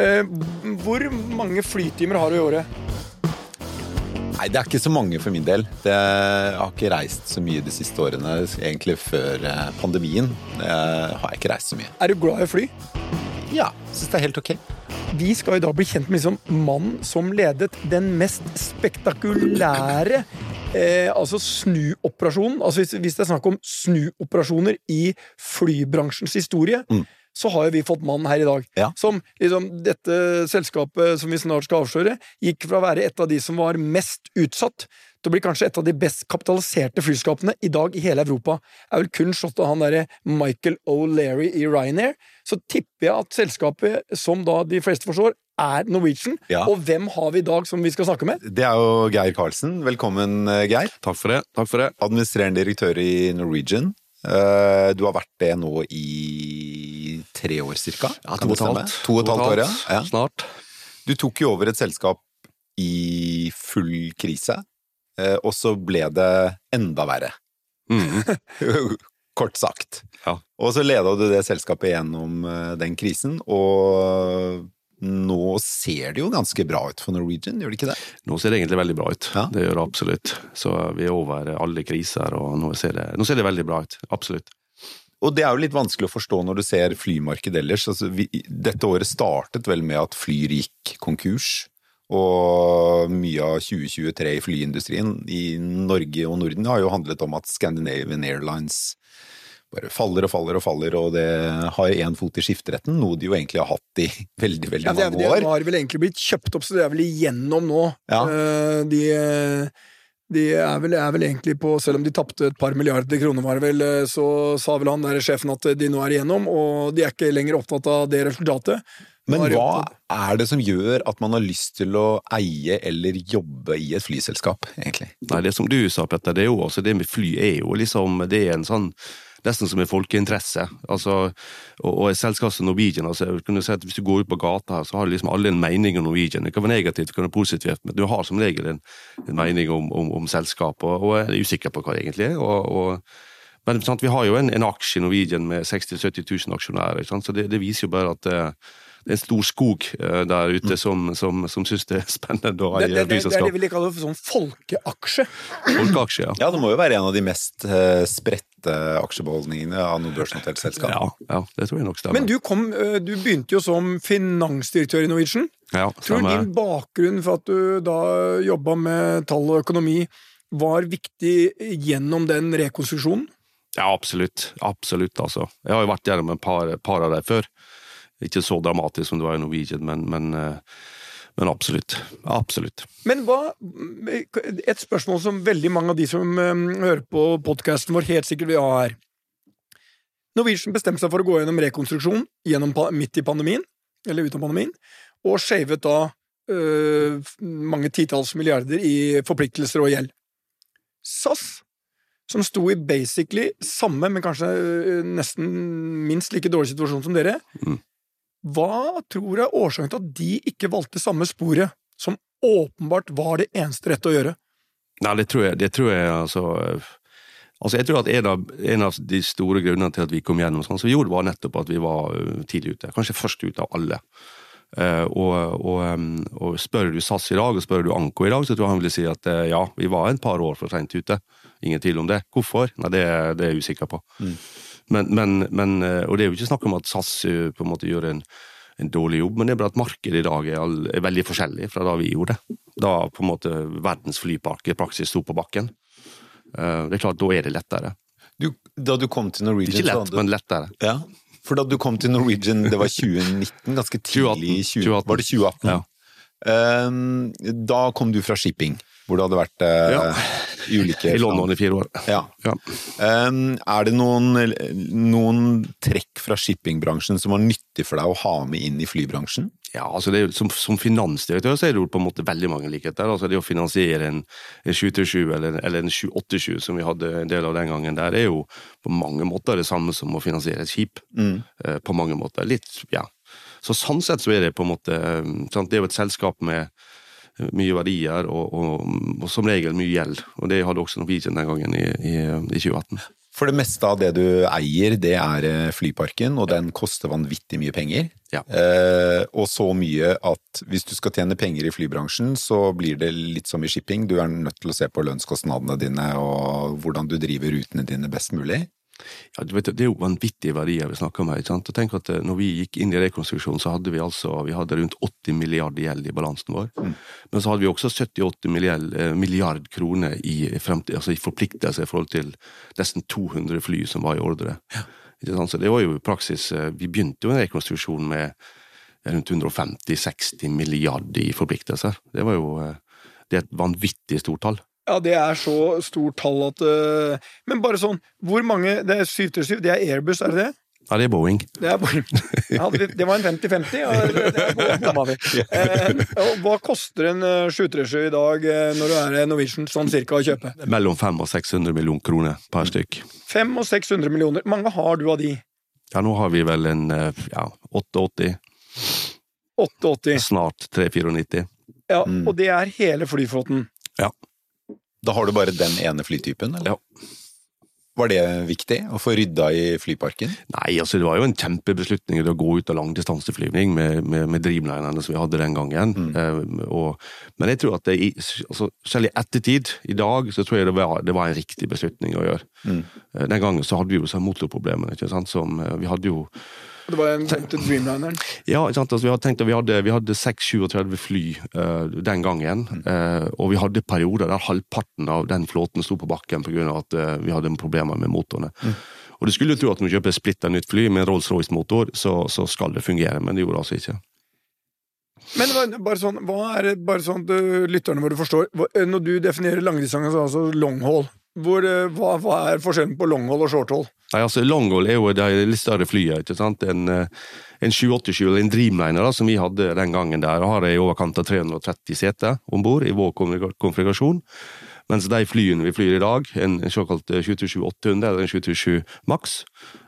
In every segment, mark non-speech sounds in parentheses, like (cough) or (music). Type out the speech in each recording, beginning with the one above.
Eh, hvor mange flytimer har du i året? Nei, det er ikke så mange for min del. Det, jeg har ikke reist så mye de siste årene. Egentlig før eh, pandemien jeg har jeg ikke reist så mye. Er du glad i å fly? Ja, syns det er helt ok. Vi skal i dag bli kjent med liksom mannen som ledet den mest spektakulære eh, altså snuoperasjonen. Altså hvis, hvis det er snakk om snuoperasjoner i flybransjens historie, Mm. Så har jo vi fått mannen her i dag. Ja. Som liksom dette selskapet som vi snart skal avsløre, gikk fra å være et av de som var mest utsatt, til å bli kanskje et av de best kapitaliserte flyskapene i dag i hele Europa. Er vel kun slått av han derre Michael O'Leary i Ryanair. Så tipper jeg at selskapet, som da de fleste forstår, er Norwegian. Ja. Og hvem har vi i dag som vi skal snakke med? Det er jo Geir Karlsen. Velkommen, eh, Geir. Takk for det. takk for det. Administrerende direktør i Norwegian. Eh, Du har vært det nå i tre år cirka? Ja, to og et halvt. To og et halvt år, ja. ja. Snart. Du tok jo over et selskap i full krise, eh, og så ble det enda verre. Mm. (laughs) Kort sagt. Ja. Og så leda du det selskapet gjennom eh, den krisen, og nå ser det jo ganske bra ut for Norwegian, gjør det ikke det? Nå ser det egentlig veldig bra ut. Ja. Det gjør det absolutt. Så vi er over alle kriser, og nå ser det, nå ser det veldig bra ut. Absolutt. Og det er jo litt vanskelig å forstå når du ser flymarkedet ellers. Altså, vi, dette året startet vel med at Flyr gikk konkurs. Og mye av 2023 i flyindustrien i Norge og Norden har jo handlet om at Scandinavian Airlines bare faller og faller og faller, og det har én fot i skifteretten, noe de jo egentlig har hatt i (laughs) veldig, veldig Ja, det, mange år. har vel egentlig blitt kjøpt opp, så det er vel igjennom nå. Ja. Eh, De, de er, vel, er vel egentlig på Selv om de tapte et par milliarder kroner, var det vel, eh, så sa vel han der sjefen at de nå er igjennom, og de er ikke lenger opptatt av det resultatet. Men hva er det som gjør at man har lyst til å eie eller jobbe i et flyselskap, egentlig? Nei, det som du sa, Petter, det er jo også det med fly er jo liksom Det er en sånn Nesten som en folkeinteresse. Altså, og, og et Norwegian altså, kunne si at Hvis du går ut på gata, her, så har liksom alle en mening om Norwegian. Det kan være negativt, det kan være positivt, men du har som regel en, en mening om, om, om selskapet, og, er usikker på hva det egentlig er. og, og men sant, vi har jo en, en aksje i Norwegian med 60 000-70 000 aksjonærer, så det, det viser jo bare at eh, det er en stor skog eh, der ute som, som, som syns det er spennende å Det, det, det, det er det vi kaller for sånn folkeaksje. Folkeaksje, ja. Ja, det må jo være en av de mest eh, spredte aksjebeholdningene av noe børsnotert selskap. Ja, ja, det tror jeg nok stemmer. Men du, kom, eh, du begynte jo som finansdirektør i Norwegian. ja, Tror du din bakgrunn for at du da jobba med tall og økonomi, var viktig gjennom den rekonstruksjonen? Ja, absolutt. Absolutt, altså. Jeg har jo vært gjennom en par, par av dem før. Ikke så dramatisk som det var i Norwegian, men, men, eh, men absolutt. Absolutt. Men hva Et spørsmål som veldig mange av de som eh, hører på podkasten vår, helt sikkert vil ha her. Norwegian bestemte seg for å gå gjennom rekonstruksjon gjennom, midt i pandemien, eller uten pandemien, og shavet da øh, mange titalls milliarder i forpliktelser og gjeld. SAS, som sto i basically samme, men kanskje øh, nesten minst like dårlig situasjon som dere, Mm. Hva tror du er årsaken til at de ikke valgte samme sporet, som åpenbart var det eneste rette å gjøre? Nei, det tror jeg, det tror jeg altså Altså, jeg tror at en av, en av de store grunnene til at vi kom gjennom sånn som vi gjorde, var nettopp at vi var eh, tidlig ute. Kanskje først ute av alle. Uh, og, og, em, og spør du SAS i dag, og spør du Anko i dag, så tror jeg han vil si at uh, ja, vi var en par år for sent ute. Ingen tvil om det. Hvorfor? Nei, det, det er jeg usikker på. Men, men, men, eh, og det er jo ikke snakk om at SAS på en måte gjør en, en dårlig jobb, men det er bare at markedet i dag er, all, er veldig forskjellig fra da vi gjorde det. Da på en måte verdens flypark i praksis sto på bakken. Eh, Det er klart, da er det lettere. Du, da du kom til Norwegian Ikke lett, du... men lettere. Ja, for da du kom til Norwegian, det var 2019, (laughs) ganske tidlig i 20, 2018. Var det 2018? Ja. Ehm, da kom du fra shipping, hvor du hadde vært eh, Ja. i ulike I London i fire år. Ja. Ja. Ehm, er det noen, noen trekk fra shippingbransjen som var nyttig for deg å ha med inn i flybransjen? Ja, altså det jo- som, som finansdirektør så er det jo på en måte veldig mange likheter. Altså det å finansiere en, en 727 eller, eller en 787 som vi hadde en del av den gangen, der er jo på mange måter det samme som å finansiere et skip. Mm. Eh, på mange måter. Litt, ja. Så sånn sett så er det på en måte eh, sant? Det er jo et selskap med eh, mye verdier og, og, og som regel mye gjeld. Og det hadde også Norwegian den gangen i, i, i 2018. For det meste av det du eier, det er eh, flyparken, og den koster vanvittig mye penger. Ja. Eh, og så mye at hvis du skal tjene penger i flybransjen, så blir det litt som i shipping. Du er nødt til å se på lønnskostnadene dine og hvordan du driver rutene dine best mulig. Ja, du vet, Det er jo vanvittige verdier vi snakker om her. ikke sant? Og tenk at eh, når vi gikk inn i rekonstruksjon, så hadde vi altså vi hadde rundt 80 milliarder gjeld i balansen vår. Mm. Men så hadde vi også 78 milliard, eh, milliard kroner i, fremtid, altså i forpliktelser i forhold til nesten 200 fly som var i ordre. Ikke sant? Så det var jo i praksis eh, Vi begynte jo en rekonstruksjon med rundt 150-60 milliarder i forpliktelser. Det var jo det er et vanvittig stort tall. Ja, det er så stort tall at uh, Men bare sånn, hvor mange Det er 737, det er Airbus, er det det? Ja, det er Boeing. Det, er Boeing. Ja, det, det var en 50-50, og det, det er bomma vi. (laughs) Eh, hva koster en øh, 737 i dag øh, når du er Norwegian, sånn cirka, å kjøpe? Mellom 500 og 600 millioner kroner per stykk. 500 og 600 millioner. Mange har du av de? Ja, nå har vi vel en eh, ja, 88, 88. snart 394. Ja, Mm. Og det er hele flyflåten. Da har du bare den ene flytypen, eller? Ja. Var det viktig å få rydda i flyparken? Nei, altså det var jo en kjempebeslutning å gå ut av langdistanseflyvning med, med, med Dreamlinerne som vi hadde den gangen. Eh, og, men jeg tror at det, altså, selv i ettertid, i dag, så tror jeg det var, det var en riktig beslutning å gjøre. Mm. Eh, den gangen så hadde vi jo sånn motorproblemer, ikke sant, som eh, vi hadde jo Det var en til Dreamlineren. Ja, ikke sant? Altså, vi hadde tenkt at vi hadde, vi hadde 6-37 fly uh, den gangen, Uh, og vi hadde perioder der halvparten av den flåten sto på bakken pga. at uh, vi hadde problemer med motorene. Og du skulle tro at når du kjøper splitter nytt fly med en Rolls-Royce-motor, så, så skal det fungere, men det gjorde det altså ikke. Men bare sånn, hva er det, bare sånn at lytterne våre forstår Når du definerer langdistanse, altså long haul, hvor, øh, hva, hva er forskjellen på longhold og shorthold? Nei, altså Longhold er jo de litt større flyene. ikke sant? En, eh, en 787 eller en Dreamliner da, som vi hadde den gangen der, og har i overkant av 330 seter om bord i vår konfig- konfigurasjon. Mens de flyene vi flyr i dag, en, såkalt eh, 727-800 eller en 727 Max,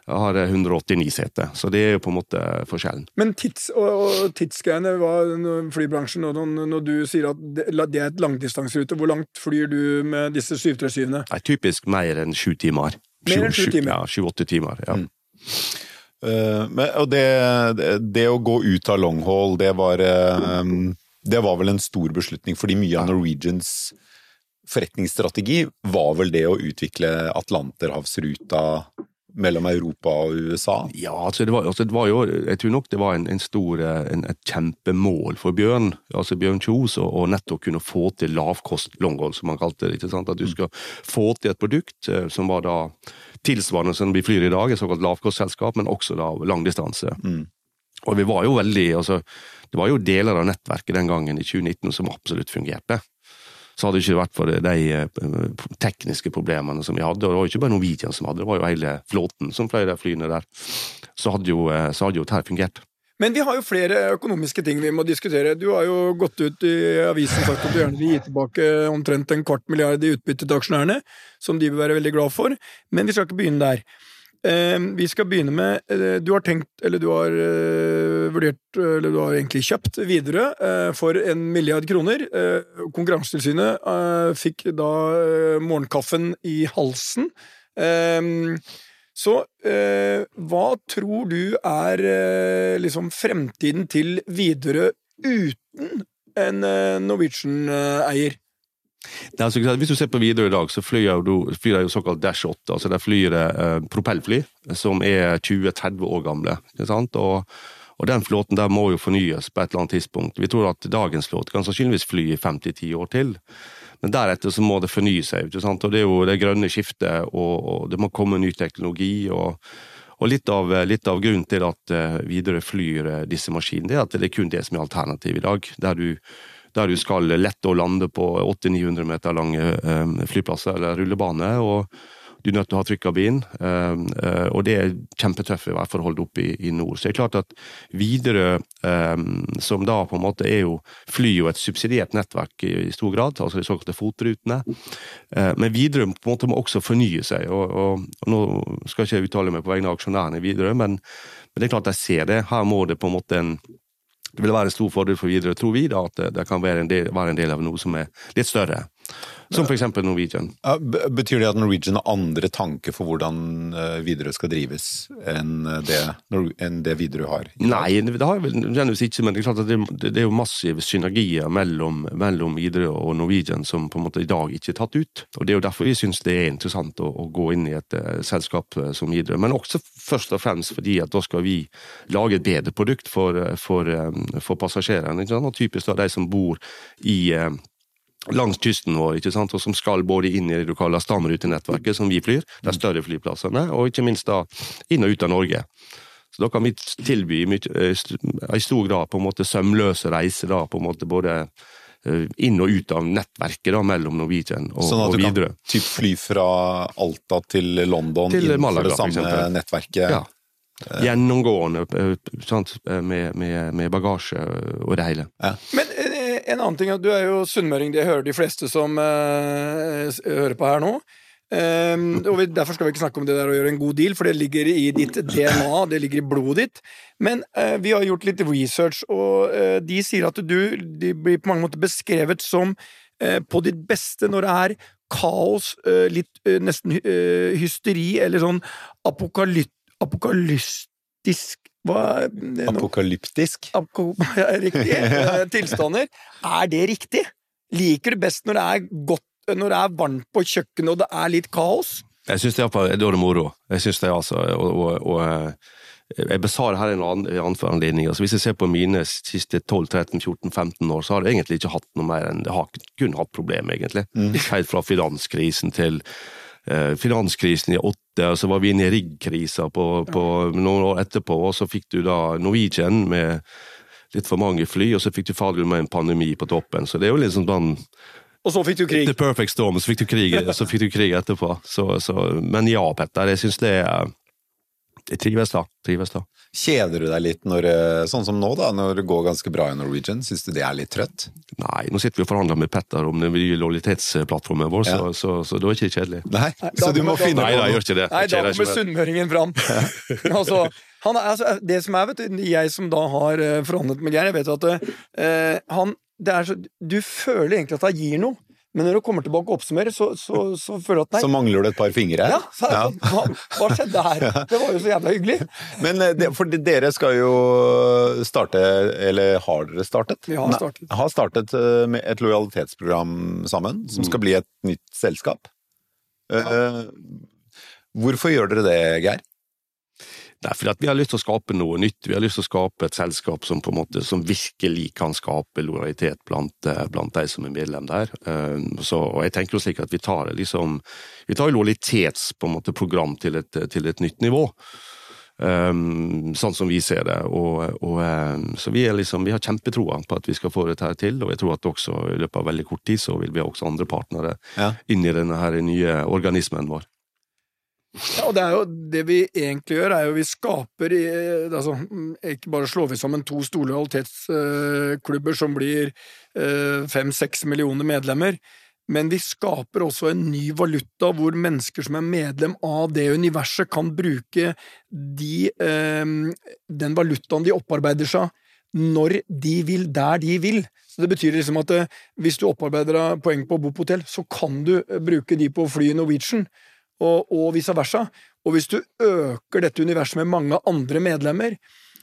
har eh, 189 seter. Så det er jo på en måte forskjellen. Men tids, og, og tidsgreiene, hva- flybransjen, og når, når du sier at det, det er et langdistanserute, hvor langt flyr du med disse 737-ene? Nei, typisk mer enn sju timer. Mer enn sju timer? Ja, sju-åtte timer. ja. Mm. Uh, men, og det, det, det å gå ut av long haul, det var um, Det var vel en stor beslutning, fordi mye av Norwegians forretningsstrategi var vel det å utvikle Atlanterhavsruta mellom Europa og USA. Ja, altså det, var, altså det var jo Jeg tror nok det var en, en stor eh, en, et kjempemål for Bjørn, altså Bjørn Kjos, å nettopp kunne få til lavkost longhold, som han kalte det. ikke sant? At du skal få til et produkt eh, som var da tilsvarende som vi flyr i dag, et såkalt lavkostselskap, men også da langdistanse. Mm. Og vi var jo veldig altså Det var jo deler av nettverket den gangen i 2019 som absolutt fungerte. Så hadde det ikke vært for de eh, tekniske problemene som vi hadde, og det var jo ikke bare Norwegian som hadde det, var jo hele flåten som fløy de flyene der, så hadde jo, eh, så hadde jo dette fungert. Men vi har jo flere økonomiske ting vi må diskutere. Du har jo gått ut i avisen og sagt at du gjerne vil gi tilbake omtrent en kvart milliard i utbytte til aksjonærene, som de vil være veldig glad for. Men vi skal ikke begynne der. Eh, vi skal begynne med eh, Du har tenkt, eller du har eh, vurdert, eller du har egentlig kjøpt Widerøe eh, for en milliard kroner. Konkurransetilsynet fikk da morgenkaffen i halsen. Eh, så hva tror du er liksom fremtiden til Widerøe uten en Norwegian-eier? Altså, hvis du ser på Widerøe i dag, så flyr de jo såkalt Dash 8. altså De flyr eh, propellfly som er 20-30 år gamle. ikke sant? Og, og den flåten der må jo fornyes på et eller annet tidspunkt. Vi tror at dagens flåte kan sannsynligvis fly i 5-10 år til. Men deretter så må det fornye seg. ikke sant? Og Det er jo det grønne skiftet, og, og det må komme ny teknologi. og og litt av, litt av grunnen til at uh, Widerøe flyr eh, disse maskinene, er at det er kun det som er alternativet i dag. Der du, der du skal lette å lande på 800-900 meter lange eh, flyplasser eller rullebane. og du er nødt til å ha trykkabin, eh, eh, og det er kjempetøffe værforhold oppe i, nord. Så det er klart at Widerøe, som da på en måte er jo fly og et subsidiert nettverk i, stor grad, altså de såkalte FOT-rutene. Men Widerøe på en måte må også fornye seg. og, og, og Nå skal jeg ikke uttale meg på vegne av aksjonærene i Widerøe, men, men det er klart jeg ser det. Her må det på en måte en det vil være en stor fordel for Widerøe, tror vi, da, at det, det kan være en, del, være en del av noe som er litt større. Som eksempel Norwegian. Betyr det at Norwegian har andre tanker for hvordan eh, Widerøe skal drives, enn det, Nor- enn det Widerøe har? Nei, det har jeg vel nødvendigvis ikke, men det er klart at det, det er jo massive synergier mellom, mellom Widerøe og Norwegian som på en måte i dag ikke er tatt ut. Og Det er jo derfor vi syns det er interessant å, å gå inn i et uh, selskap eh, som Widerøe. Men også først og fremst fordi at da skal vi lage et bedre produkt for, eh, for, um, for passasjerene. Og typisk da de som bor i eh, langs kysten vår, ikke sant? og som skal både inn i det du kaller stamrutenettverket, som vi flyr, de større flyplassene, og ikke minst da inn og ut av Norge. Så da kan vi tilby mye- eh, st- i stor grad på en måte sømløse reiser, da, på en måte både eh, inn og ut av nettverket da, mellom Norwegian og, Sånn at du Widerøe. kan typ fly fra Alta til London Til innenfor Malaga, det samme nettverket? Ja. Gjennomgående eh, sant? eh, Med, med, med bagasje og det hele. Ja. Men en annen ting, du er jo sunnmøring, det hører de fleste som eh, hører på her nå. Um, og vi, Derfor skal vi ikke snakke om det der å gjøre en god deal, for det ligger i ditt DNA, det ligger i blodet ditt. Men uh, vi har gjort litt research, og uh, de sier at du de blir på mange måter beskrevet som på ditt beste når det er kaos, litt nesten hysteri, eller sånn apokalyptisk Hva er nå? Apokalyptisk? Apko- (laughs) ja, riktig eh, (laughs) tilstander. Er det riktig? Liker du best når det er godt, når det er varmt på kjøkkenet og det er litt kaos? Jeg syns det er da er det moro. Jeg synes det altså, og, og, og eh, jeg besvarer det her en annen, anledning. Altså, hvis jeg ser på mine siste 12-13-14-15 år, så har jeg egentlig ikke hatt noe mer enn Jeg har kun hatt problemer, egentlig. Helt fra finanskrisen til eh, finanskrisen i åtte, og så var vi inne i riggkrisa på, på noen år etterpå, og så fikk du da Norwegian med litt for mange fly, og så fikk du Fagerlund med en pandemi på toppen. Så det er jo liksom sånn Og så fikk du krig. The perfect storm, så fikk du krig, så fikk du krig etterpå. Så, så, men ja, Petter, jeg syns det er Jeg trives da. Trives da. Kjeder du deg litt når, eh, sånn som nå, da, når det går ganske bra i Norwegian? Syns du det er litt trøtt? Nei, nå sitter vi og forhandler med Petter om den nye lojalitetsplattformen vår, så, Ja. så, så, da er det ikke kjedelig. Nei, Nei, så da du må kommer- finne Nei, på nei, jeg gjør ikke det. Nei, da kommer sunnmøringen fram. (laughs) altså, han altså, det som er, vet du, jeg som da har eh, forhandlet med Geir, jeg vet at uh, han det er så, Du føler egentlig at han gir noe, men når du kommer tilbake og oppsummerer, så, så, så føler du at nei. Så mangler du et par fingre. ja, så, det sånn, hva, hva skjedde her? Det var jo så jævla hyggelig. Men eh, for dere skal jo starte, eller har dere startet? Vi har Nei, startet. har startet eh, med et lojalitetsprogram sammen, som Mm. skal bli et nytt selskap. Ja. Hvorfor gjør dere det, Geir? Nei, fordi at vi har lyst til å skape noe nytt. Vi har lyst til å skape et selskap som måte som virkelig kan skape lojalitet blant, eh, blant de som er medlem der. Eh, Så, og jeg tenker jo slik at vi tar det liksom Vi tar jo lojalitets på en måte program til til et nytt nivå. Um, sånn som vi ser det. Og, og, um, så vi, er liksom, vi har kjempetroa på at vi skal få dette her til, og jeg tror at også i løpet av veldig kort tid så vil vi ha også andre partnere Ja. inn i denne her nye organismen vår. Ja, og det jo det vi egentlig gjør, er jo vi skaper i, altså, mm, Ikke bare slår vi sammen to store lojalitetsklubber som blir fem-seks millioner medlemmer, men vi skaper også en ny valuta hvor mennesker som er medlem av det universet, kan bruke de, eh, den valutaen de opparbeider seg, når de vil, der de vil. Så Det betyr liksom at eh, hvis du opparbeider deg poeng på å bo på hotell, så kan du eh, bruke de på å fly i Norwegian og, og vice versa. Og hvis du øker dette universet med mange andre medlemmer,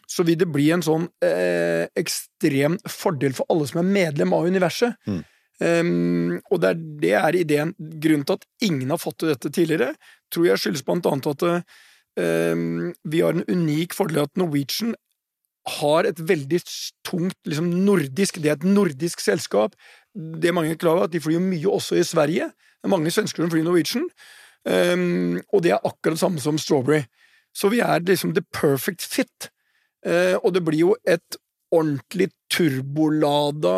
så vil det bli en sånn eh, ekstrem fordel for alle som er medlem av universet. Mm. Um, og det er, det er ideen. Grunnen til at ingen har fått til dette tidligere, tror jeg skyldes blant annet at em, vi har en unik fordel at Norwegian har et veldig tungt liksom nordisk Det er et nordisk selskap. Det mange er klar over, at de flyr mye også i Sverige. Er mange svensker som flyr Norwegian. Um, og det er akkurat det samme som Strawberry. Så vi er liksom the perfect fit. Uh, og det blir jo et ordentlig turbolada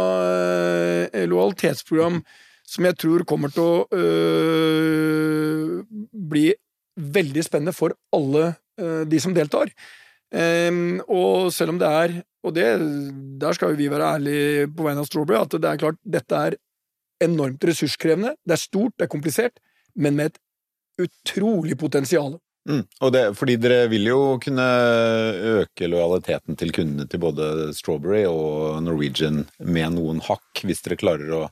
uh, lojalitetsprogram som jeg tror kommer til å uh, bli veldig spennende for alle de som deltar. Um, og selv om det er Og det, der skal jo vi være ærlige på vegne av Strawberry, at det er klart dette er enormt ressurskrevende. Det er stort, det er komplisert, men med et utrolig potensial. Mm. Og det, fordi dere vil jo kunne øke lojaliteten til kundene til både Strawberry og Norwegian med noen hakk, hvis dere klarer å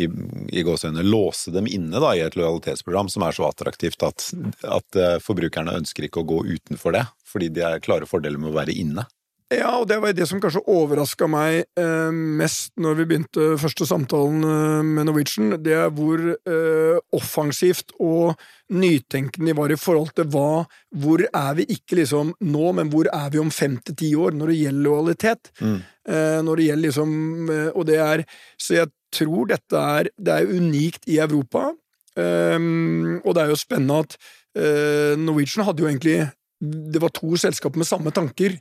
i, i gåsøgne, låse dem inne da, i et lojalitetsprogram som er så attraktivt at, at eh, forbrukerne ønsker ikke å gå utenfor det, fordi de er klare fordeler med å være inne. Ja, og det var det som kanskje overraska meg eh, mest når vi begynte første samtalen eh, med Norwegian. Det er hvor eh, offensivt og nytenkende de var i forhold til hva Hvor er vi ikke liksom nå, men hvor er vi om fem til ti år når det gjelder lojalitet? Mm. Eh, når det gjelder liksom eh, Og det er Så jeg tror dette er Det er unikt i Europa. Um, og det er jo spennende at Norwegian hadde jo egentlig Det var to selskaper med samme tanker.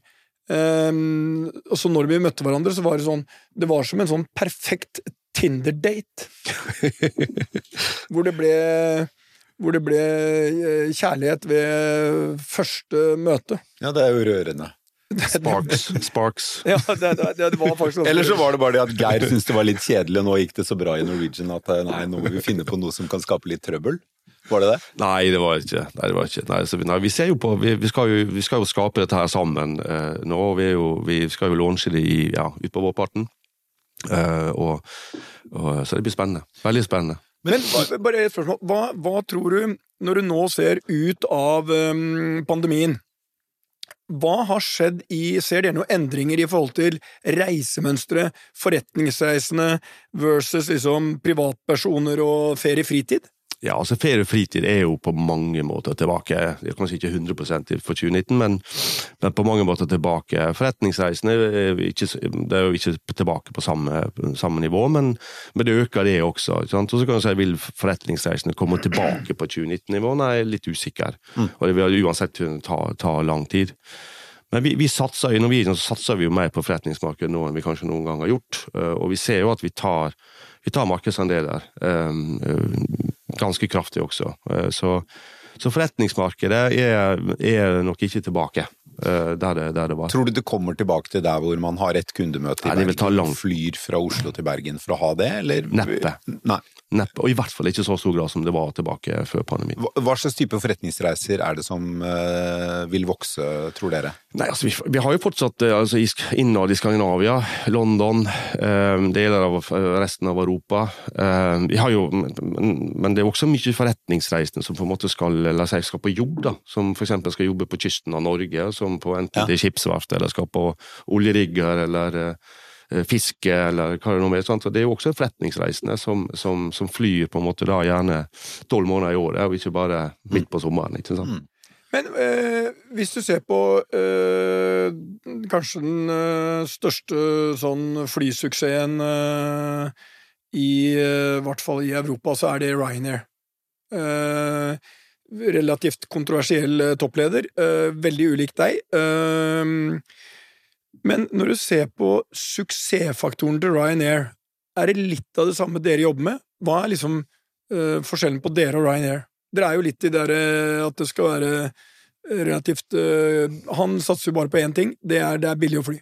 Um, og så når vi møtte hverandre, så var det sånn Det var som en sånn perfekt Tinder-date. (laughs) hvor det ble Hvor det ble eh, kjærlighet ved første møte. Ja, det er jo rørende. (laughs) Sparks. Sparks. (laughs) Ja, det, det, det var faktisk Eller så var det bare det at Geir syntes det var litt kjedelig, og nå gikk det så bra i Norwegian at eh, nei, nå må vi finne på noe som kan skape litt trøbbel. Var det det? Nei, det var ikke Nei, det var ikke. Nei, så vi, nei, vi ser jo på Vi, vi, skal, jo, vi skal jo skape dette her sammen eh, nå. Vi, jo, vi skal jo launche det i, ja, utpå vårparten. Eh, og, og, så det blir spennende. Veldig spennende. Men bare et spørsmål. Hva, hva tror du, når du nå ser ut av um, pandemien Hva har skjedd i Ser dere noen endringer i forhold til reisemønstre, forretningsreisende versus liksom privatpersoner og ferie-fritid? Ja, altså Ferie og fritid er jo på mange måter tilbake. Kanskje ikke 100% for 2019, men, men på mange måter tilbake. Forretningsreisene er ikke, det er jo ikke tilbake på samme, samme nivå, men, men det øker det også. Og så kan du si, Vil forretningsreisene komme tilbake på 2019-nivå? Nei, jeg er litt usikker. Og det vil uansett ta, ta lang tid. Men vi, vi satser, i Norwegian så satser vi jo mer på forretningsmarkedet nå enn vi kanskje noen gang har gjort. Eh, Og vi ser jo at vi tar, vi tar markedsandeler. eh, eh, Ganske kraftig også. Eh, Så, så forretningsmarkedet er, er nok ikke tilbake eh, der det, der det var. Tror du det kommer tilbake til der hvor man har ett kundemøte i Nei, Bergen, flyr fra Oslo til Bergen for å ha det, eller? Neppe. Nei. Neppe, og i hvert fall ikke så stor grad som det var tilbake før pandemien. Hva, hva slags type forretningsreiser er det som eh, vil vokse, tror dere? Nei, altså vi, vi har jo fortsatt eh, altså, innad i Skandinavia, London, eh, deler av eh, resten av Europa. Eh, vi har jo, men, men det er også mye forretningsreisende som på en måte skal, la seg, skal på jobb. da, Som f.eks. skal jobbe på kysten av Norge, som på enten Ja. er skipsverft eller skal på oljerigger eller eh, fiske eller hva det nå er. Sant? Så det er jo også forretningsreisende som, som, som flyr på en måte da gjerne tolv måneder i året, og ikke bare midt på sommeren. ikke sant? Mm. Men øh, hvis du ser på øh, kanskje den øh, største sånn flysuksessen eh, i eh, hvert fall i Europa, så er det Ryanair. Eh, relativt kontroversiell eh, toppleder. eh, veldig ulik deg. Eh, men når du ser på suksessfaktoren til Ryanair, er det litt av det samme dere jobber med? Hva er liksom uh, forskjellen på dere og Ryanair? Dere er jo litt i det at det skal være relativt uh, Han satser jo bare på én ting, det er, det er billig å fly.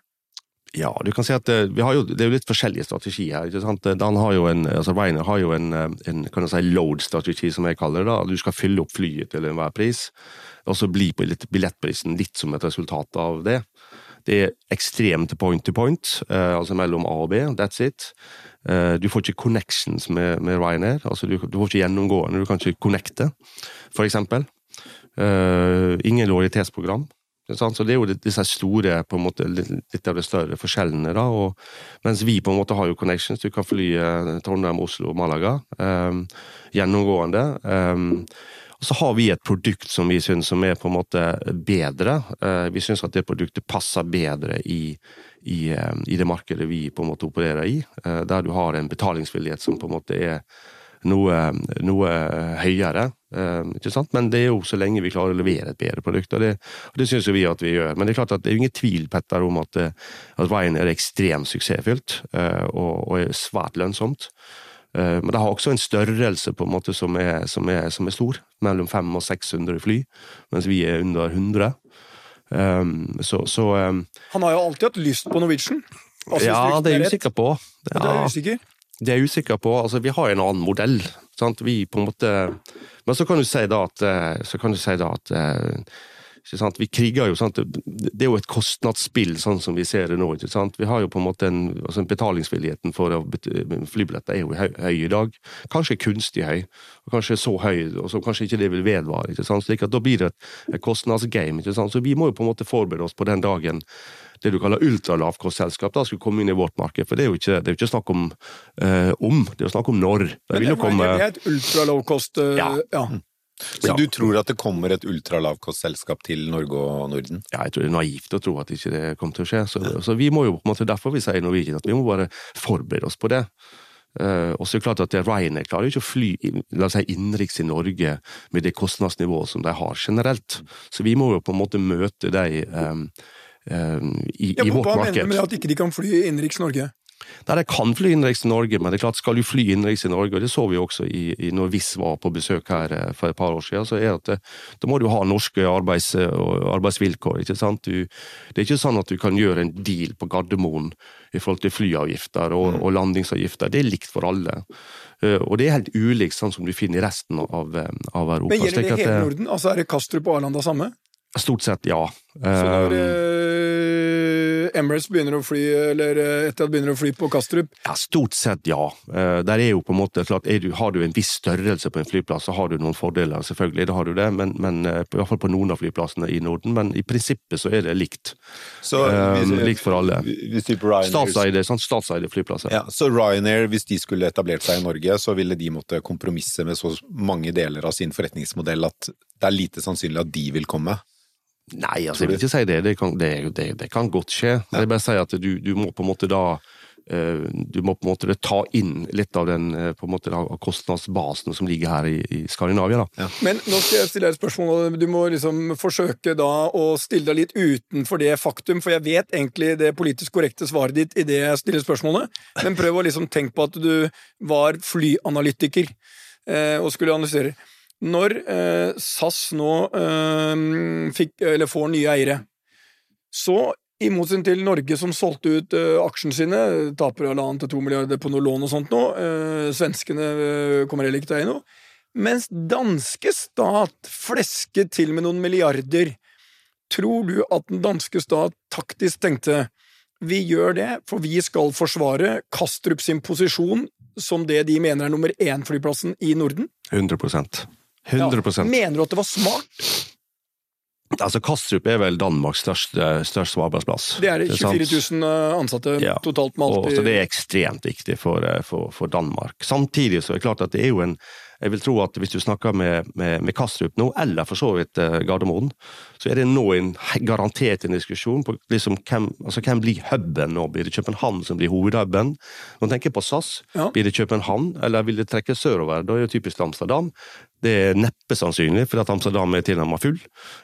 Ja, du kan si at eh, jo, det er jo litt forskjellige strategier. ikke sant? Dan har jo en, altså Ryanair har jo en, eh, en kan si, load-strategi, som jeg kaller det. da. Du skal fylle opp flyet til enhver pris, og så blir billettprisen litt som et resultat av det. Det er ekstremt point to point, eh, altså mellom A og B. That's it. Eh, du får ikke connections med, med Ryanair. altså du, du får ikke gjennomgående, du kan ikke connecte, for eksempel. Eh, ingen lojalitetsprogram. Så Det er jo disse store, på en måte, litt, av de større forskjellene. da, og Mens vi på en måte har jo connections. Du kan fly Trondheim, Oslo Malaga Um, gjennomgående. eh, og så har vi et produkt som vi syns som er på en måte bedre. Eh, vi syns at det produktet passer bedre i, i, eh, i det markedet vi på en måte opererer i. eh, der du har en betalingsvillighet som på en måte er noe, noe høyere. Men det er jo så lenge vi klarer å levere et bedre produkt, og det, og det syns jo vi at vi gjør. Men det er klart at det er ingen tvil Petter, om at, at Ryanair er ekstremt suksessfylt og, og er svært lønnsomt. Eh, Men det har også en størrelse på en måte som er, som er, som er stor, mellom 500 og 600 fly, mens vi er under 100. Um, så så um, Han har jo alltid hatt lyst på Norwegian. Altså, Ja, det er jeg usikker på. Ja, det er usikker? det er jeg usikker på. Altså, vi har en annen modell. Sant? Vi på en måte Men så kan du si da at, eh, så kan du si da at eh? Vi kriger jo, sant? Det er jo et kostnadsspill, sånn som vi ser det nå. Vi har jo på en måte en, altså Betalingsvilligheten for flybilletter er jo høy, i dag. Kanskje kunstig høy, og kanskje så høy, og så kanskje ikke det vil vedvare. Ikke sant? Slik at Da blir det et, kostnadsgame. Ikke sant? Så vi må jo på en måte forberede oss på den dagen det du kaller ultralavkostselskap da skulle komme inn i vårt marked. For det er jo ikke, det er jo ikke snakk om uh, om, det er jo snakk om når. Det Men det, komme... det er et ultralavkost uh, ja. ja. Så ja. du tror at det kommer et ultralavkostselskap til Norge og Norden? Ja, jeg tror det er naivt å tro at ikke det kommer til å skje. Så, så vi må jo på en måte, derfor vi sier Norwegian at vi må bare forberede oss på det. Uh, og så er det klart at Ryanair klarer ikke å fly la oss si, innenriks i Norge med det kostnadsnivået som de har generelt. Så vi må jo på en måte møte de um, um, i, ja, i vårt marked. Hva mener du med at ikke de kan fly innenriks Norge? Nei, jeg kan fly innenriks i Norge, men det er klart skal du fly innenriks i Norge, og det så vi også i, i når VIS var på besøk her eh, for et par år siden, så er at det, da må du ha norske arbeids, arbeidsvilkår. ikke sant? Du, det er ikke sånn at du kan gjøre en deal på Gardermoen i forhold til flyavgifter og, mm. og landingsavgifter. Det er likt for alle. Og det er helt ulikt sånn som du finner i resten av, eh, av Europa. Men Gjelder det hele Norden? Altså Er det Kastrup og Arlanda samme? Stort sett, ja. Så når Emirates begynner å fly, eller Etiad Etihad begynner å fly på Kastrup? Ja, Stort sett, ja. Uh, der er jo på en måte klart, du, Har du en viss størrelse på en flyplass, så har du noen fordeler, selvfølgelig. Da har du det, men, men uh, i hvert fall på noen av flyplassene i Norden. Men i prinsippet så er det likt. Så, hvis, likt for alle. Statseide, sånn, statseide flyplasser. Ja, så Ryanair, hvis de skulle etablert seg i Norge, så ville de måtte kompromisse med så mange deler av sin forretningsmodell at det er lite sannsynlig at de vil komme. Nei, altså, jeg vil ikke si det. Det kan, det, det, det kan godt skje. Ja. Jeg bare sier at du, du, må på en måte da uh, du må på en måte ta inn litt av den på en måte kostnadsbasen som ligger her i, i Skandinavia. Da. Ja. Men nå skal jeg stille deg et spørsmål. Du må liksom forsøke da å stille deg litt utenfor det faktum, for jeg vet egentlig det politisk korrekte svaret ditt i det jeg stiller spørsmålet, men prøv å liksom tenke på at du var flyanalytiker uh, og skulle analysere. Når eh, SAS nå eh, fikk, eller får nye eiere, så i motsetning til Norge som solgte ut uh, aksjene sine, taper halvannen til to milliarder på noe lån og sånt nå, uh, svenskene uh, kommer heller ikke til å eie noe, mens danske stat flesket til med noen milliarder. Tror du at den danske stat taktisk tenkte vi gjør det, for vi skal forsvare Kastrup sin posisjon som det de mener er nummer én-flyplassen i Norden? 100 100 ja. Mener du at det var smart? Altså, Kastrup er vel Danmarks største, største arbeidsplass. Det er det. 24 000 eh, ansatte ja. totalt med alt og, Så det er ekstremt viktig for, eh, for, for, Danmark. Samtidig så er det klart at det er jo en Jeg vil tro at hvis du snakker med, med, med Kastrup nå, eller for så vidt uh, Gardermoen, så er det nå en garantert en diskusjon på liksom, hvem, altså, hvem blir huben nå. Blir det København som blir hovedhuben? Nå tenker jeg på SAS. Ja. Blir det København, eller vil det trekke sørover? Da er det typisk Amsterdam. Det er neppe sannsynlig, fordi at Amsterdam er tilnærmet full.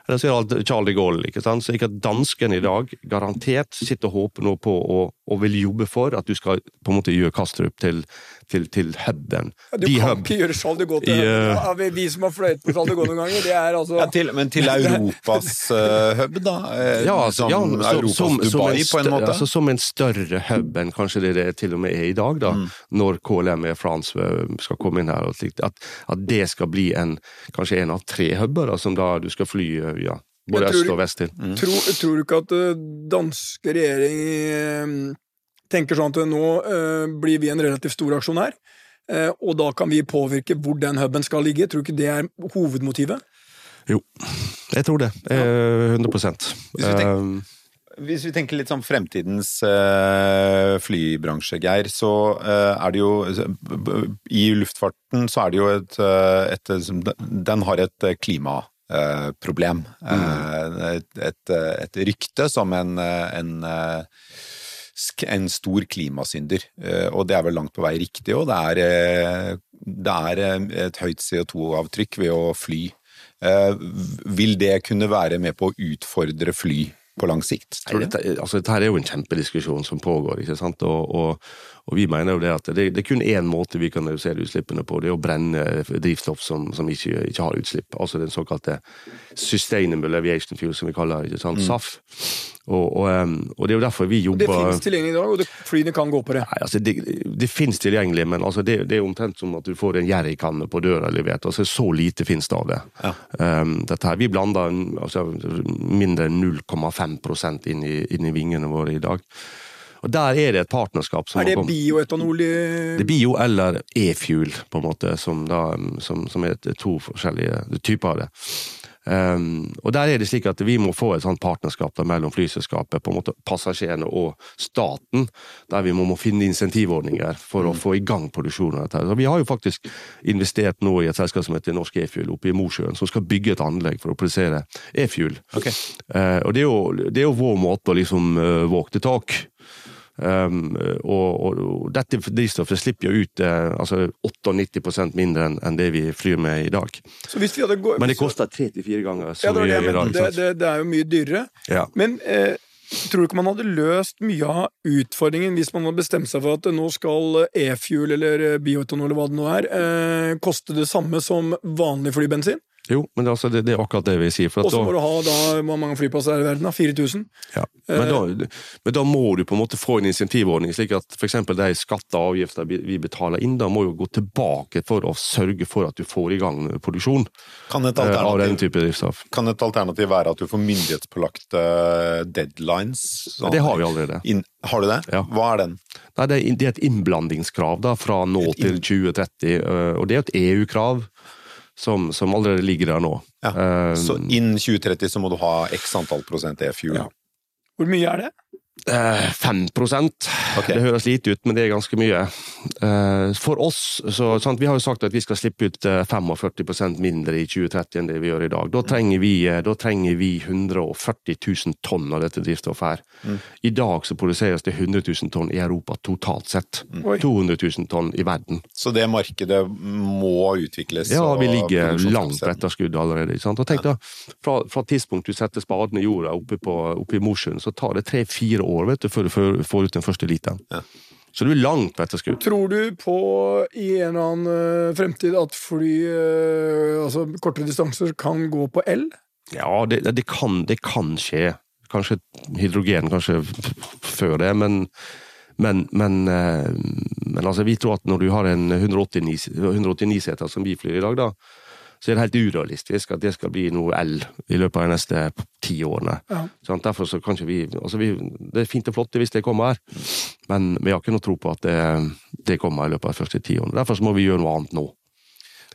Eller så er det Charlie de Gaulle. ikke sant? Så ikke at danskene i dag garantert sitter og håper nå på og, og, vil jobbe for at du skal på en måte gjøre Kastrup til, til, til huben. Ja, du de kan hub. ikke gjøre Charles de Gaulle til uh, ja, Vi som har fløyet på Charles de Gaulle noen ganger, det er altså ja, til, Men til (laughs) Europas uh, hub, da? Eh, ja, altså, som ja, Europas som, Dubai, som på en måte? Altså, som en større hub enn kanskje det det til og med er i dag, da, mm. når KLM Air France skal komme inn her. og slikt, at, at det skal bli en, kanskje en av tre huber som da du skal fly ja, både øst og vest til. Mm. Tror, tror, du ikke at uh, danske regjering uh, tenker sånn at uh, nå blir vi en relativt stor aksjonær, og da kan vi påvirke hvor den huben skal ligge? Tror du ikke det er hovedmotivet? Jo, jeg tror det. 100 Hvis vi tenker, hvis vi tenker litt sånn fremtidens uh, flybransje, Geir, så uh, er det jo I luftfarten så er det jo et, et, et Den har et klimaproblem. Mm. Et, et, et, rykte som en, en, en stor klimasynder. Og det er vel langt på vei riktig, og det er, det er et høyt CO2-avtrykk ved å fly. Vil det kunne være med på å utfordre fly? På lang sikt, tror du? Dette, altså, dette er jo en kjempediskusjon som pågår, ikke sant. Og, og, Og vi mener jo det at det, det er kun én måte vi kan redusere utslippene på, det er å brenne drivstoff som, som ikke, ikke, har utslipp. Altså den såkalte sustainable aviation fuel, som vi kaller det, ikke sant? Mm. SAF. Og, og, og, det er jo derfor vi jobber Det finnes tilgjengelig i dag, og det, flyene kan gå på det? Nei, altså det, det finnes tilgjengelig, men altså det, det, er omtrent som at du får en jerrykanne på døra levert. altså Så lite finnes det av det. Ja. Um, dette her, Vi blander altså, mindre enn 0,5 inn, inn i vingene våre i dag. Og Der er det et partnerskap som Er det bioetanol i Det er bio eller e-fuel, på en måte, som, da, som, som er to forskjellige typer av det. Um, og der er det slik at Vi må få et sånt partnerskap da, mellom flyselskapet, på en måte passasjerene og staten, der vi må, må finne insentivordninger for mm. å få i gang produksjonen av dette. Så vi har jo faktisk investert nå i et selskap som heter Norsk E-fuel oppe i Mosjøen, som skal bygge et anlegg for å produsere e-fuel. Okay. Uh, og det er, jo, det er, jo, vår måte å liksom uh, walk the talk. Um, og, og, dette drivstoffet slipper jo ut eh, altså 98% mindre enn en det vi flyr med i dag. Men det koster tre til fire ganger så ja, det, det, i dag. Det, det, det, er jo mye dyrere. Ja. Men eh, tror du ikke man hadde løst mye av utfordringen hvis man hadde bestemt seg for at nå skal e-fuel eller bioetanol eller hva det nå er, eh, koste det samme som vanlig flybensin? Jo, men altså, det, det, er akkurat det vi sier. Og så må du ha da, hvor mange flyplasser er i verden? da? 4000? Ja, men da, eh. men da, må du på en måte få en insentivordning, slik at f.eks. de skatter og avgifter vi betaler inn, da må jo gå tilbake for å sørge for at du får i gang produksjon kan et eh, av den type drivstoff. Kan et alternativ være at du får myndighetspålagte deadlines? Sånn, det har vi allerede. In, har du det? Ja. Hva er den? Nei, det, er, et innblandingskrav da, fra nå til 2030, eh, og det er et EU-krav som, som allerede ligger der nå. Ja. Um, så innen 2030 så må du ha x antall prosent e-fuel? Ja. Hvor mye er det? 5 eh, okay. Det høres lite ut, men det er ganske mye. Eh, for oss, så, sant, Vi har jo sagt at vi skal slippe ut 45 eh, mindre i 2030 enn det vi gjør i dag. Da trenger vi, da trenger vi 140 000 tonn av dette drivstoffet her. Mm. I dag så produseres det 100 000 tonn i Europa totalt sett. Mm. 200 000 tonn i verden. Så det markedet må utvikles? Ja, vi ligger langt på etterskudd allerede. Sant? Og tenk da, fra, fra tidspunkt du setter spaden i jorda oppe, på, oppe i Mosjøen, så tar det tre-fire år vet du, før du får ut den første literen. Ja. Så du er langt på etterskudd. Tror du på i en eller annen uh, fremtid at fly, uh, altså kortere distanser, kan gå på el? Ja, det, det, kan, det kan, skje. Kanskje hydrogen kanskje før det, men men, men, uh, men altså, vi tror at når du har en 189, 189 seter som vi flyr i dag, da, så er det helt urealistisk at det skal bli noe el i løpet av de neste ti årene. Ja. Sånn, derfor så kan ikke vi, altså vi Det er fint og flott hvis det kommer, men vi har ikke noe tro på at det, det kommer i løpet av de første ti årene. Derfor så må vi gjøre noe annet nå.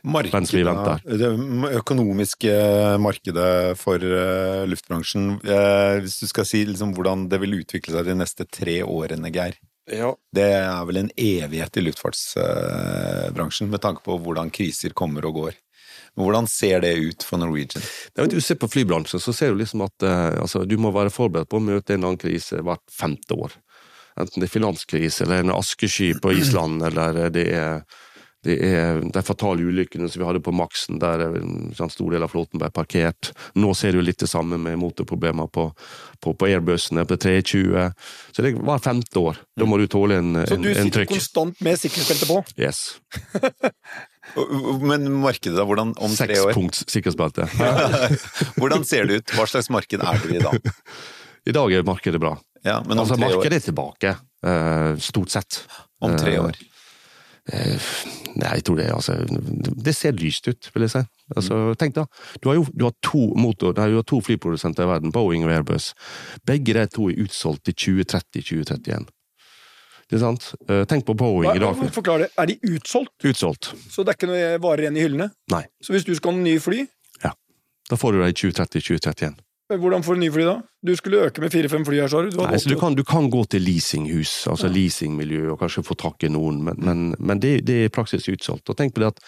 Markedet, det økonomiske markedet for uh, luftbransjen, uh, hvis du skal si liksom, hvordan det vil utvikle seg de neste tre årene, Geir? Ja. Det er vel en evighet i luftfartsbransjen, med tanke på hvordan kriser kommer og går. Men hvordan ser det ut for Norwegian? Nei, du ser på flybransjen, så ser du liksom at uh, altså, du må være forberedt på å møte en annen krise hvert femte år. Enten det er finanskrise, eller en askesky på Island, (clears throat) eller det er det er de fatale ulykkene som vi hadde på Maxen, der en sånn stor del av flåten ble parkert. Nå ser du litt det samme med motorproblemer på, på, på Airbusene, på 320. Så det var femte år. Da må du tåle en, trykk. Så du sitter konstant med sikkerhetsbelte på? Yes. (laughs) Men markedet, da? Hvordan om tre år? Sekspunkts sikkerhetsbelte. hvordan ser det ut? Hva slags marked er det i dag? I dag er markedet bra. Ja, men om altså, tre markedet er tilbake, uh, stort sett. Om tre eh, år? Uh, nei, jeg tror det altså, Det ser lyst ut, vil jeg si. Altså, tenk da, du har jo du har to, motor, nei, du har to flyprodusenter i verden, Boeing og Airbus. Begge de to er utsolgt til 2030-2031. Eh, tenk på Boeing i dag. Forklar det. Er de utsolgt? Utsolgt. Så det er ikke noe varer igjen i hyllene? Nei. Så hvis du skal ha en ny fly Ja. Da får du det i 2030-2031. Hvordan får du ny fly da? Du skulle øke med fire-fem fly her, sa du? Nei, så du kan, du kan, gå til leasinghus, altså ja. leasingmiljø, og kanskje få tak i noen, men, men, men det, det, er i praksis utsolgt. Og tenk på det at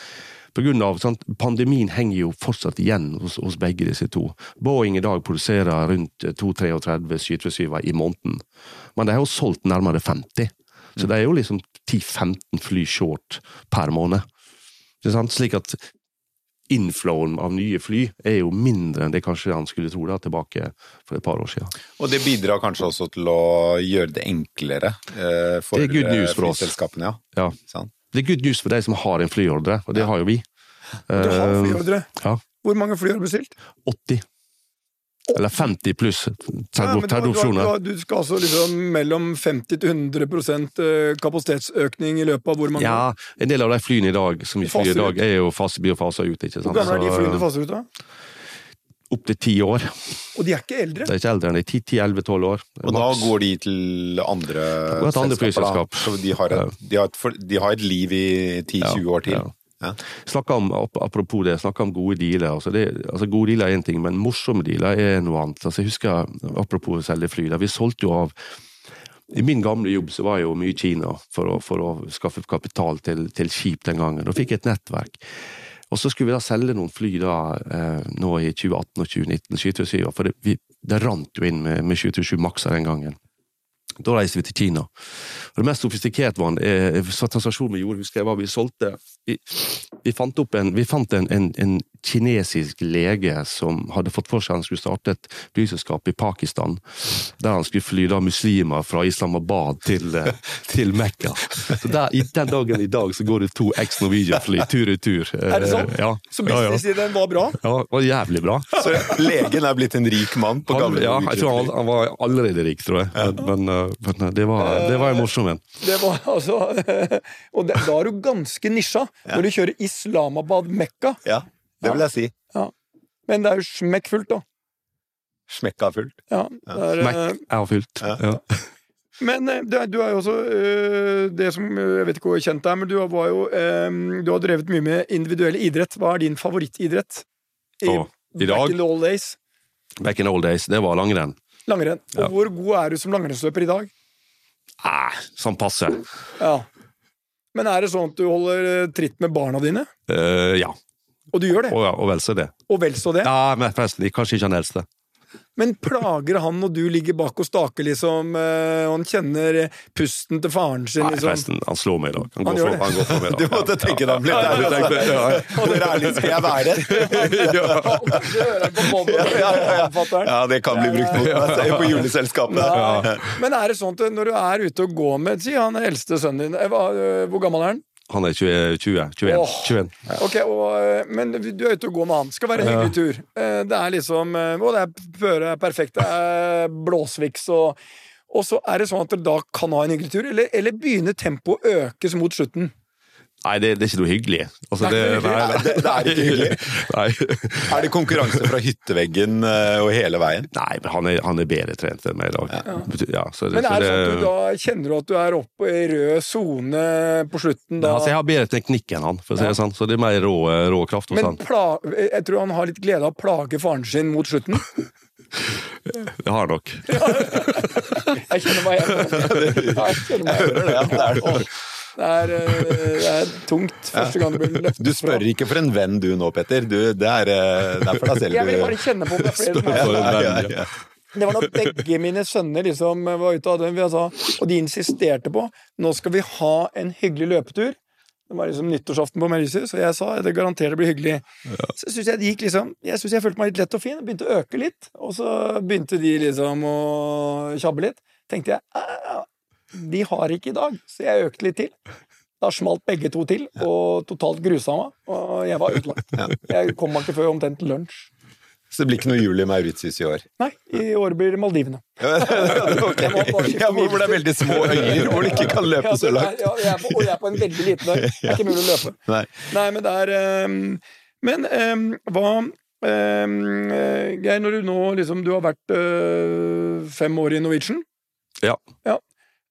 på grunn av, sant, Pandemien henger jo fortsatt igjen hos, hos, begge disse to. Boeing i dag produserer rundt 2-33 737 i måneden, men de har jo solgt nærmere 50. Så det er jo liksom 10-15 fly short per måned. Slik at inflowen av nye fly er jo mindre enn det kanskje han skulle tro da, tilbake for et par år siden. Og det bidrar kanskje også til å gjøre det enklere eh, for Det er good news eh, for oss. flyselskapene, ja. Ja. Sånn. Det er good news for de som har en flyordre, og det har jo vi. Du har Eh, flyordre. Ja. Hvor mange fly har du bestilt? 80. Eller 50 pluss Ja, du, skal altså liksom mellom 50 til 100 eh, kapasitetsøkning i løpet av hvor mange? Ja, en del av de flyene i dag som vi flyr i dag, er jo fast, blir jo fasa ut. ikke Hvor sant? gamle er de flyene du faser ut da? Opptil ti år. Og de er ikke eldre. Det er ikke eldre enn det. 10-11-12 år. Og da går de til andre til andre selskaper, flyselskap. Så de har, et, de, har et, de har et liv i 10-20 år til. ja. Ja. Om, apropos det, snakka om gode dealer. Altså det, altså gode dealer er én ting, men morsomme dealer er noe annet. Altså jeg husker, Apropos å selge fly. Da, vi solgte jo av I min gamle jobb så var jeg jo mye i Kina for å, for å skaffe kapital til, til skip den gangen. Da fikk jeg et nettverk. Og så skulle vi da selge noen fly da, eh, nå i 2018 og 2019, 727, for det, vi, det rant jo inn med, med 727 Maxer den gangen. Da reiste vi til Kina. Og det mest sofistikerte var en eh, så transaksjon vi gjorde, husker jeg var vi solgte Vi, vi fant, opp en, vi fant en, en, en kinesisk lege som hadde fått for seg han skulle starte et flyselskap i Pakistan, der han skulle fly da muslimer fra Islamabad til, eh, (laughs) til Mekka. Så der, i, Den dagen i dag så går det to ex-Norwegian-fly tur i tur. Er det sant? Ja. Så businessideen var bra? ja, var jævlig bra. Så legen er blitt en rik mann på Han, gamle ja, jeg tror han, han var allerede rik, tror jeg. Men, men, men det, var, det var en morsom en. Det var (laughs) altså Og det, da er du ganske nisja når du kjører Islamabad-Mekka. Ja, det vil jeg si. Men det er jo smekkfullt, da. Smekka fullt. Ja, er, eh, er fullt. Ja. Ja. (laughs) Men du er, du er jo også eh, det som eh, Jeg vet ikke hvor kjent det er, men du var jo eh, Du har drevet mye med individuell idrett. Hva er din favorittidrett? Og i dag? Back in the old days. Back in the old days, det var langrenn. Langrenn. Og Ja. hvor god er du som langrennsløper i dag? Ah, sånn passe. Ja. Men er det sånn at du holder eh, tritt med barna dine? Eh, ja. Og du gjør det? Og, ja, og vel så det. Og vel så det? Ja, men forresten, kanskje ikke han eldste. Men plager han når du ligger bak og staker, liksom, eh, og han kjenner pusten til faren sin, Nei, liksom? forresten, han slår meg i dag. Han, Han går for, han går for meg i dag. (laughs) Du måtte tenke deg om litt Ja. Hvor ærlig skal jeg (laughs) være? Ja, det kan bli brukt mot meg. På juleselskapet. Nei. Men er det sånn at når du er ute og går med Si han er eldste sønnen din, eh, eh, hvor gammel er han? Han er 20, 20 21. Oh, 21. Ok, og, eh, Men du er ute og går med han. Skal være en hyggelig tur. Eh, Det er liksom eh, Og det er føre er perfekt. Det er blåsviks og Og så er det sånn at dere da kan ha en hyggelig tur, eller, eller begynner tempoet å økes mot slutten? Nei, det, det er ikke noe hyggelig. Altså, Det er ikke hyggelig. nei, Det, det er ikke hyggelig. (laughs) Nei. Er det konkurranse fra hytteveggen eh, og hele veien? Nei, men han er, han er bedre trent enn meg i dag. Ja. så det, Men er det sånn at du da kjenner du at du er oppe i rød sone på slutten da? Altså, jeg har bedre teknikk enn han, for å si det sånn. Så det er mer rå, rå kraft hos Men han. pla jeg tror han har litt glede av å plage faren sin mot slutten. (laughs) Det har nok. (laughs) Jeg kjenner meg igjen. Jeg kjenner meg igjen. Ja, det er det. Er, eh, det er tungt (laughs) første gang du blir løftet Du spør ikke for en venn du nå, Petter. Du, det, er, derfor da selv selv Jeg vil bare kjenne på om det er flere (laughs) som (laughs) ja, ja, ja. Det var når begge mine sønner liksom var ute og sa, Og de insisterte på nå skal vi ha en hyggelig løpetur. Det var liksom nyttårsaften på Mauritius, og jeg sa det garanterer det blir hyggelig. Så synes jeg det gikk liksom Jeg synes jeg følte meg litt lett og fin. Begynte å øke litt, og så begynte de liksom å tjabbe litt. Tenkte jeg "Ah, de har ikke i dag, så jeg økte litt til. Da smalt begge to til, og totalt grusa meg. Og jeg var utlagt. Jeg kom meg ikke før omtrent lunsj. Så det blir ikke noe jul i Mauritius i år? Nei, i år blir det Maldivene. (laughs) okay. Ja, hvor det er veldig små øyer hvor du ikke kan løpe Ja, så langt. Ja, jeg er på, og jeg er på en veldig liten øy. Det er ikke mulig å løpe. (laughs) Nei. Nei, men det er um, Men um, hva eh, Geir, når du nå liksom Du har vært uh, fem år i Norwegian. Ja. Ehm,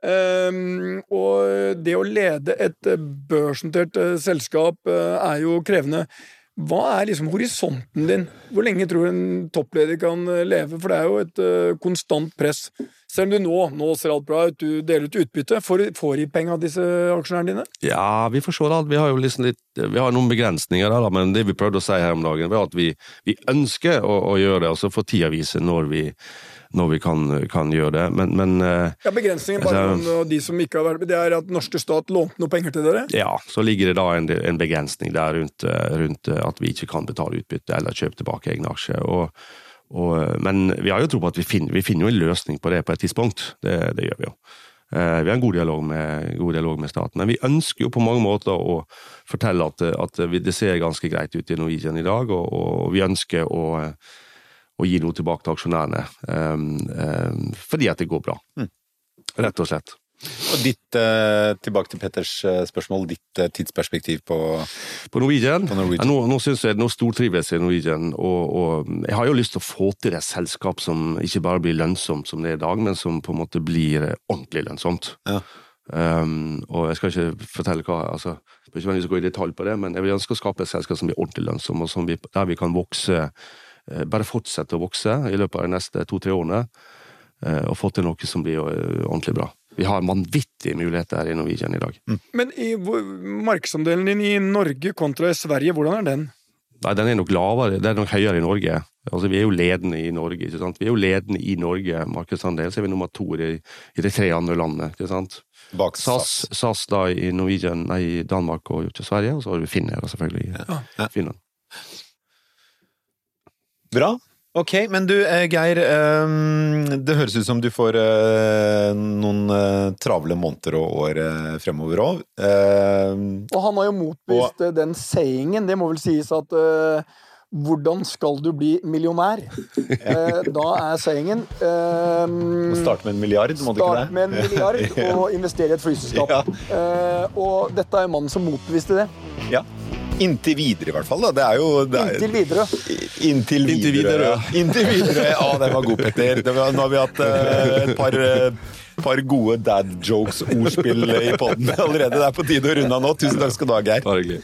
og det å lede et eh, børsnotert eh, selskap eh, er jo krevende. Hva er liksom horisonten din? Hvor lenge tror du en toppleder kan leve? For det er jo et konstant press. Selv om du nå, nå ser alt bra ut, du deler ut utbytte. Får, får de penger av disse aksjonærene dine? Ja, vi får se da. Vi har jo liksom litt, vi har noen begrensninger da, men det vi prøvde å si her om dagen, var at vi, vi ønsker å, å gjøre det, og så får tida vise når vi, når vi kan, kan gjøre det. Men, men eh, Ja, Begrensningen bare Altså- noen de som ikke har vært med, det er at norske stat lånte noe penger til dere? ja, så ligger det da en, en begrensning der rundt, eh, rundt eh, at vi ikke kan betale utbytte eller kjøpe tilbake egne aksjer. Og, og, eh, men vi har jo tro på at vi finner, vi finner en løsning på det på et tidspunkt. Det, det gjør vi jo. Eh, Vi har en god dialog, med, god dialog med staten, men vi ønsker jo på mange måter å fortelle at, at det ser ganske greit ut i Norwegian i dag, og, og vi ønsker å, å gi noe tilbake til aksjonærene. Um, um, fordi at det går bra. Rett og slett. Og ditt, eh, tilbake til Petters eh, spørsmål, ditt eh, tidsperspektiv på På Norwegian? På Norwegian. Ja, nå, nå synes jeg nå stortrives jeg i Norwegian, og, og jeg har jo lyst til å få til et selskap som ikke bare blir lønnsomt som det er i dag, men som på en måte blir ordentlig lønnsomt. Ja. Um, og jeg skal ikke fortelle hva altså, Jeg vil ikke gå i detalj på det, men jeg vil ønske å skape et selskap som blir ordentlig lønnsomt, og som vi, der vi kan vokse, bare fortsette å vokse i løpet av de neste to-tre årene, eh, og få til noe som blir eh, ordentlig bra. Vi har vanvittige muligheter her i Norwegian i dag. Men i markedsandelen din i Norge kontra i Sverige, hvordan er den? Nei, den er nok lavere, den er nok høyere i Norge. Altså, Vi er jo ledende i Norge. ikke sant? Vi er jo ledende i Norge markedsandel, så er vi nummer to i, i de tre andre landene. ikke sant? bak SAS, SAS da i Norwegian, nei, i Danmark og Sverige, og så har vi Finner selvfølgelig. Ja. Ja. Finland. Bra. Ok, men du eh, Geir, eh, det høres ut som du får eh, noen travle måneder og år fremover òg. Og han har jo motbevist og... den sayingen, det må vel sies at hvordan skal du bli millionær? Eh, da er sayingen eh, Starte med en milliard, må du ikke det? Start med en milliard (laughs) og investere i et flyselskap. Ja. Eh, og dette er mannen som motbeviste det. Ja. Inntil videre, i hvert fall. Da. Det er jo det er, Inntil videre. Inntil videre. (laughs) Inntil videre. ja. Inntil videre. Ja, den var god, Petter. Var, nå har vi hatt uh, et par, eh, par gode dad jokes-ordspill i poden (laughs) allerede. Det er på tide å runde av nå. Tusen takk skal du ha, Geir. Bare hyggelig.